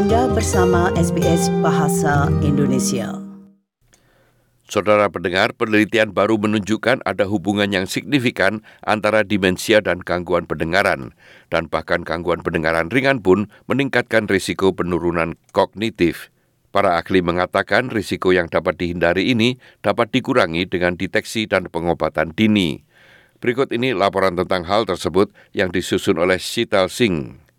Anda bersama SBS Bahasa Indonesia. Saudara pendengar, penelitian baru menunjukkan ada hubungan yang signifikan antara demensia dan gangguan pendengaran. Dan bahkan gangguan pendengaran ringan pun meningkatkan risiko penurunan kognitif. Para ahli mengatakan risiko yang dapat dihindari ini dapat dikurangi dengan deteksi dan pengobatan dini. Berikut ini laporan tentang hal tersebut yang disusun oleh Sital Singh.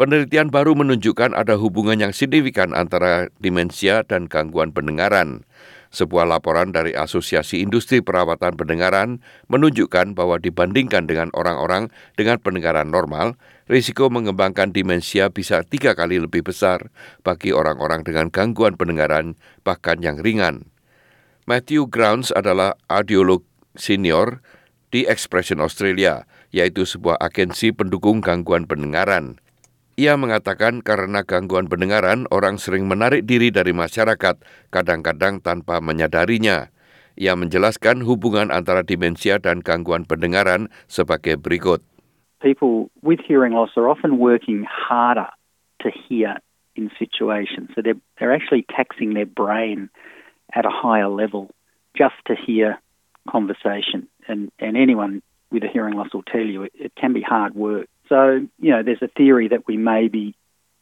Penelitian baru menunjukkan ada hubungan yang signifikan antara demensia dan gangguan pendengaran. Sebuah laporan dari Asosiasi Industri Perawatan Pendengaran menunjukkan bahwa dibandingkan dengan orang-orang dengan pendengaran normal, risiko mengembangkan demensia bisa tiga kali lebih besar bagi orang-orang dengan gangguan pendengaran, bahkan yang ringan. Matthew Grounds adalah audiolog senior di Expression Australia, yaitu sebuah agensi pendukung gangguan pendengaran. Ia mengatakan karena gangguan pendengaran, orang sering menarik diri dari masyarakat, kadang-kadang tanpa menyadarinya. Ia menjelaskan hubungan antara demensia dan gangguan pendengaran sebagai berikut. People with hearing loss are often working harder to hear in situations. So they're, they're actually taxing their brain at a higher level just to hear conversation. And, and anyone with a hearing loss will tell you it, it can be hard work. So, you know, there's a theory that we may be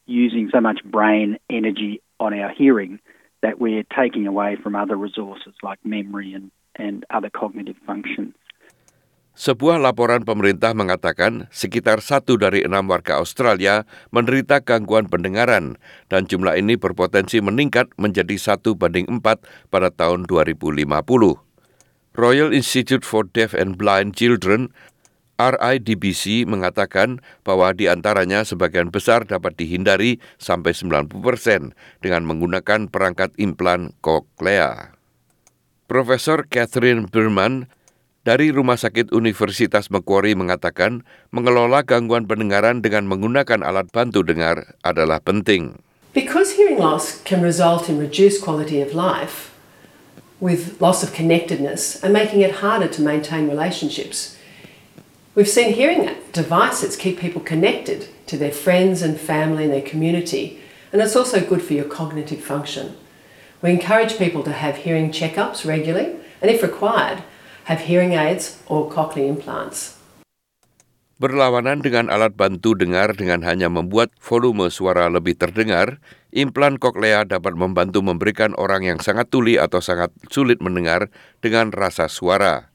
using so much brain energy on our hearing that we're taking away from other resources like memory and, and other cognitive functions. Sebuah laporan pemerintah mengatakan sekitar satu dari enam warga Australia menderita gangguan pendengaran dan jumlah ini berpotensi meningkat menjadi satu banding empat pada tahun 2050. Royal Institute for Deaf and Blind Children RIDBC mengatakan bahwa di antaranya sebagian besar dapat dihindari sampai 90 persen dengan menggunakan perangkat implan koklea. Profesor Catherine Berman dari Rumah Sakit Universitas Macquarie mengatakan mengelola gangguan pendengaran dengan menggunakan alat bantu dengar adalah penting. Because hearing loss can result in reduced quality of life with loss of connectedness and making it harder to maintain relationships – We've seen hearing devices keep people connected to their friends and family and their community, and it's also good for your cognitive function. We encourage people to have hearing checkups regularly, and if required, have hearing aids or cochlear implants. Berlawanan dengan alat bantu dengar dengan hanya membuat volume suara lebih terdengar, implan koklea dapat membantu memberikan orang yang sangat tuli atau sangat sulit mendengar dengan rasa suara.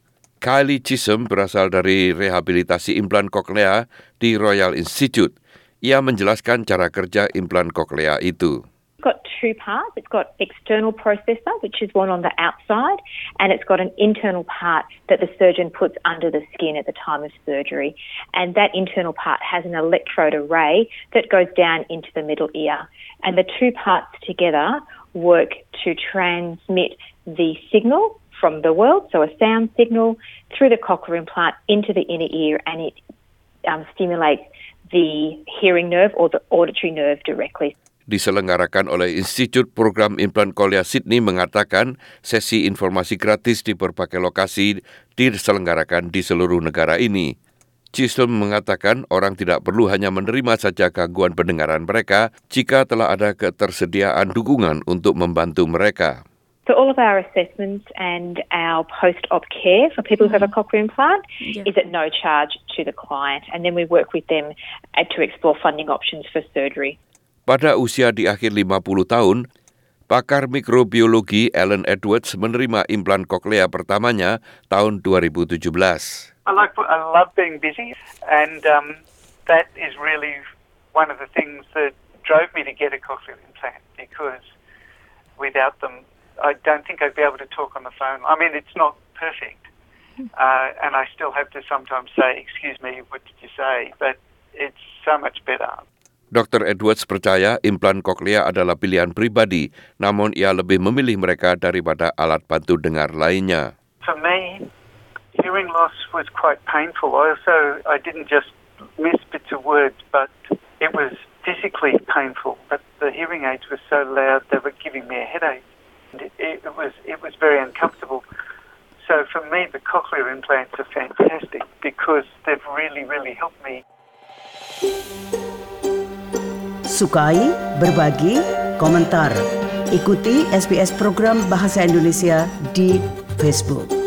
Kylie Chisholm berasal dari rehabilitasi implan koklea di Royal Institute. Ia menjelaskan cara kerja implan koklea itu. Got two parts. It's got external processor, which is one on the outside, and it's got an internal part that the surgeon puts under the skin at the time of surgery. And that internal part has an electrode array that goes down into the middle ear. And the two parts together work to transmit the signal from the world, so a sound signal through the cochlear implant into the inner ear, and it um, stimulates the hearing nerve or the auditory nerve directly. Diselenggarakan oleh Institut Program Implan Kolea Sydney mengatakan sesi informasi gratis di berbagai lokasi diselenggarakan di seluruh negara ini. Chisholm mengatakan orang tidak perlu hanya menerima saja gangguan pendengaran mereka jika telah ada ketersediaan dukungan untuk membantu mereka. So all of our assessments and our post-op care for people who have a mm-hmm. cochlear implant yeah. is at no charge to the client, and then we work with them uh, to explore funding options for surgery. Pada usia di akhir 50 tahun, pakar mikrobiologi Alan Edwards menerima implan koklea pertamanya tahun 2017. I like I love being busy, and um, that is really one of the things that drove me to get a cochlear implant because without them I don't think I'd be able to talk on the phone. I mean, it's not perfect. Uh, and I still have to sometimes say, excuse me, what did you say? But it's so much better. Dr. Edwards percaya implan koklea adalah pilihan pribadi, namun ia lebih memilih mereka daripada alat bantu dengar lainnya. For me, hearing loss was quite painful. Also, I didn't just miss bits of words, but it was physically painful. But the hearing aids were so loud, they were giving me a headache. It, it, was it was very uncomfortable. So for me, the cochlear implants are fantastic because they've really, really helped me. sukai, berbagi, komentar. Ikuti SBS program Bahasa Indonesia di Facebook.